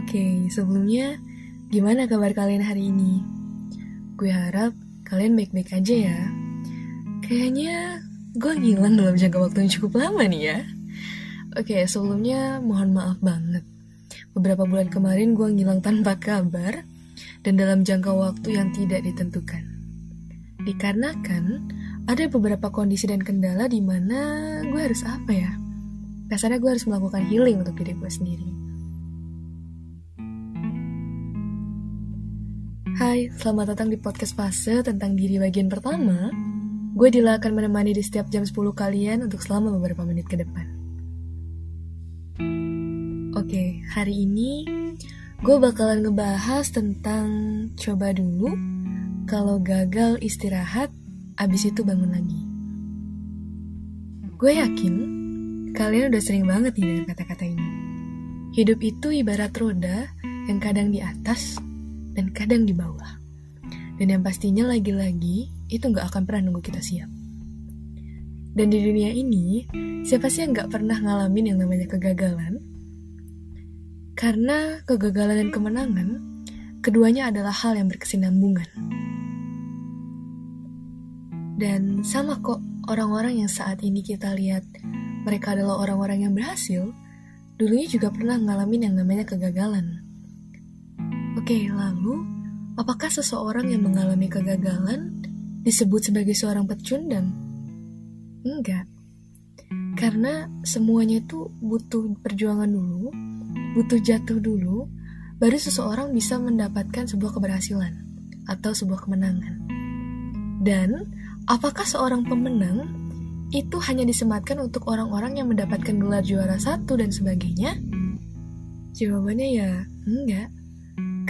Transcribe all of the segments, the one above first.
Oke, sebelumnya gimana kabar kalian hari ini? Gue harap kalian baik-baik aja ya. Kayaknya gue ngilang dalam jangka waktu yang cukup lama nih ya. Oke, sebelumnya mohon maaf banget. Beberapa bulan kemarin gue ngilang tanpa kabar dan dalam jangka waktu yang tidak ditentukan. Dikarenakan ada beberapa kondisi dan kendala di mana gue harus apa ya? Kasarnya gue harus melakukan healing untuk diri gue sendiri. Hai, selamat datang di podcast fase tentang diri bagian pertama. Gue Dila akan menemani di setiap jam 10 kalian untuk selama beberapa menit ke depan. Oke, hari ini gue bakalan ngebahas tentang coba dulu kalau gagal istirahat, abis itu bangun lagi. Gue yakin kalian udah sering banget nih dengan kata-kata ini. Hidup itu ibarat roda yang kadang di atas, dan kadang di bawah. Dan yang pastinya lagi-lagi itu nggak akan pernah nunggu kita siap. Dan di dunia ini, siapa sih yang nggak pernah ngalamin yang namanya kegagalan? Karena kegagalan dan kemenangan, keduanya adalah hal yang berkesinambungan. Dan sama kok orang-orang yang saat ini kita lihat mereka adalah orang-orang yang berhasil, dulunya juga pernah ngalamin yang namanya kegagalan. Oke, lalu apakah seseorang yang mengalami kegagalan disebut sebagai seorang pecundang? Enggak. Karena semuanya itu butuh perjuangan dulu, butuh jatuh dulu, baru seseorang bisa mendapatkan sebuah keberhasilan atau sebuah kemenangan. Dan apakah seorang pemenang itu hanya disematkan untuk orang-orang yang mendapatkan gelar juara satu dan sebagainya? Jawabannya ya enggak.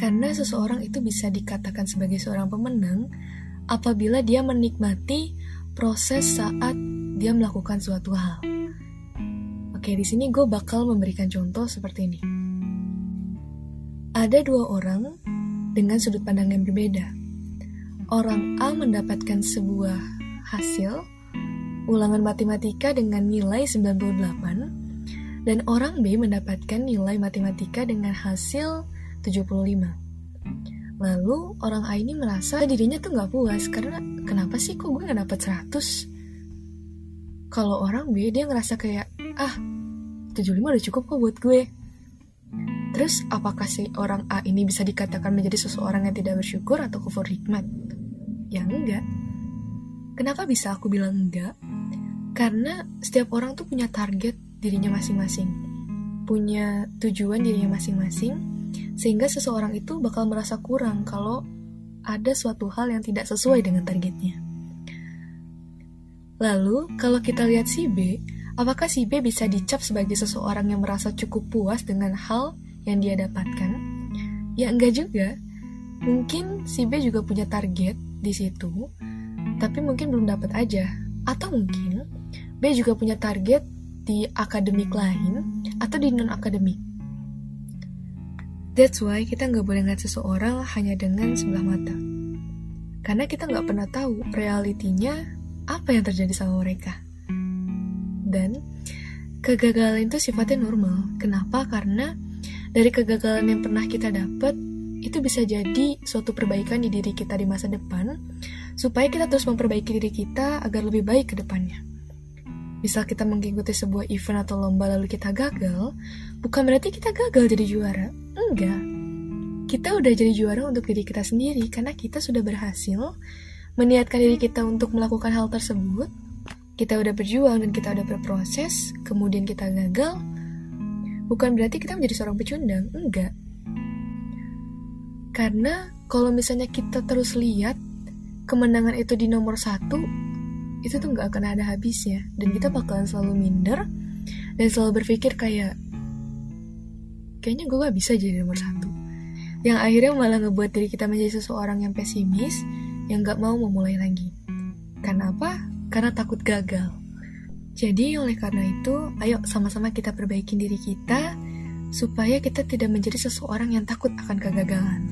Karena seseorang itu bisa dikatakan sebagai seorang pemenang apabila dia menikmati proses saat dia melakukan suatu hal. Oke, di sini gue bakal memberikan contoh seperti ini. Ada dua orang dengan sudut pandang yang berbeda. Orang A mendapatkan sebuah hasil ulangan matematika dengan nilai 98 dan orang B mendapatkan nilai matematika dengan hasil 75. Lalu orang A ini merasa dirinya tuh gak puas karena kenapa sih kok gue gak dapet 100? Kalau orang B dia ngerasa kayak ah 75 udah cukup kok buat gue. Terus apakah si orang A ini bisa dikatakan menjadi seseorang yang tidak bersyukur atau kufur hikmat? Ya enggak. Kenapa bisa aku bilang enggak? Karena setiap orang tuh punya target dirinya masing-masing. Punya tujuan dirinya masing-masing sehingga seseorang itu bakal merasa kurang kalau ada suatu hal yang tidak sesuai dengan targetnya. Lalu, kalau kita lihat si B, apakah si B bisa dicap sebagai seseorang yang merasa cukup puas dengan hal yang dia dapatkan? Ya enggak juga. Mungkin si B juga punya target di situ, tapi mungkin belum dapat aja. Atau mungkin B juga punya target di akademik lain atau di non-akademik. That's why kita nggak boleh ngeliat seseorang hanya dengan sebelah mata. Karena kita nggak pernah tahu realitinya apa yang terjadi sama mereka. Dan kegagalan itu sifatnya normal. Kenapa? Karena dari kegagalan yang pernah kita dapat itu bisa jadi suatu perbaikan di diri kita di masa depan supaya kita terus memperbaiki diri kita agar lebih baik ke depannya. Misal kita mengikuti sebuah event atau lomba lalu kita gagal, bukan berarti kita gagal jadi juara. Enggak. Kita udah jadi juara untuk diri kita sendiri karena kita sudah berhasil meniatkan diri kita untuk melakukan hal tersebut. Kita udah berjuang dan kita udah berproses, kemudian kita gagal. Bukan berarti kita menjadi seorang pecundang, enggak. Karena kalau misalnya kita terus lihat kemenangan itu di nomor satu, itu tuh nggak akan ada habisnya dan kita bakalan selalu minder dan selalu berpikir kayak kayaknya gue gak bisa jadi nomor satu yang akhirnya malah ngebuat diri kita menjadi seseorang yang pesimis yang gak mau memulai lagi karena apa? karena takut gagal jadi oleh karena itu ayo sama-sama kita perbaiki diri kita supaya kita tidak menjadi seseorang yang takut akan kegagalan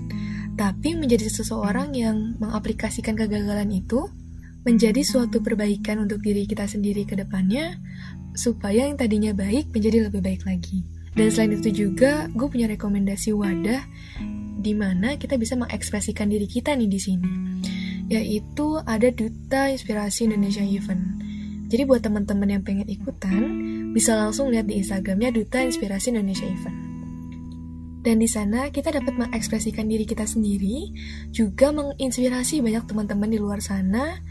tapi menjadi seseorang yang mengaplikasikan kegagalan itu menjadi suatu perbaikan untuk diri kita sendiri ke depannya, supaya yang tadinya baik menjadi lebih baik lagi. Dan selain itu juga, gue punya rekomendasi wadah di mana kita bisa mengekspresikan diri kita nih di sini. Yaitu ada Duta Inspirasi Indonesia Event. Jadi buat teman-teman yang pengen ikutan, bisa langsung lihat di Instagramnya Duta Inspirasi Indonesia Event. Dan di sana kita dapat mengekspresikan diri kita sendiri, juga menginspirasi banyak teman-teman di luar sana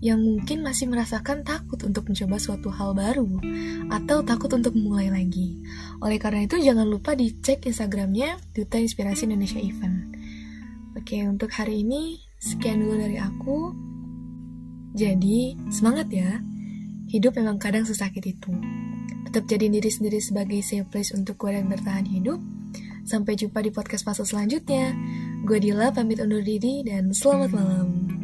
yang mungkin masih merasakan takut untuk mencoba suatu hal baru atau takut untuk memulai lagi. Oleh karena itu jangan lupa dicek Instagramnya Duta Inspirasi Indonesia Event. Oke, untuk hari ini sekian dulu dari aku. Jadi, semangat ya. Hidup memang kadang sesakit itu. Tetap jadi diri sendiri sebagai safe place untuk gue dan bertahan hidup. Sampai jumpa di podcast fase selanjutnya. Gue Dila pamit undur diri dan selamat malam.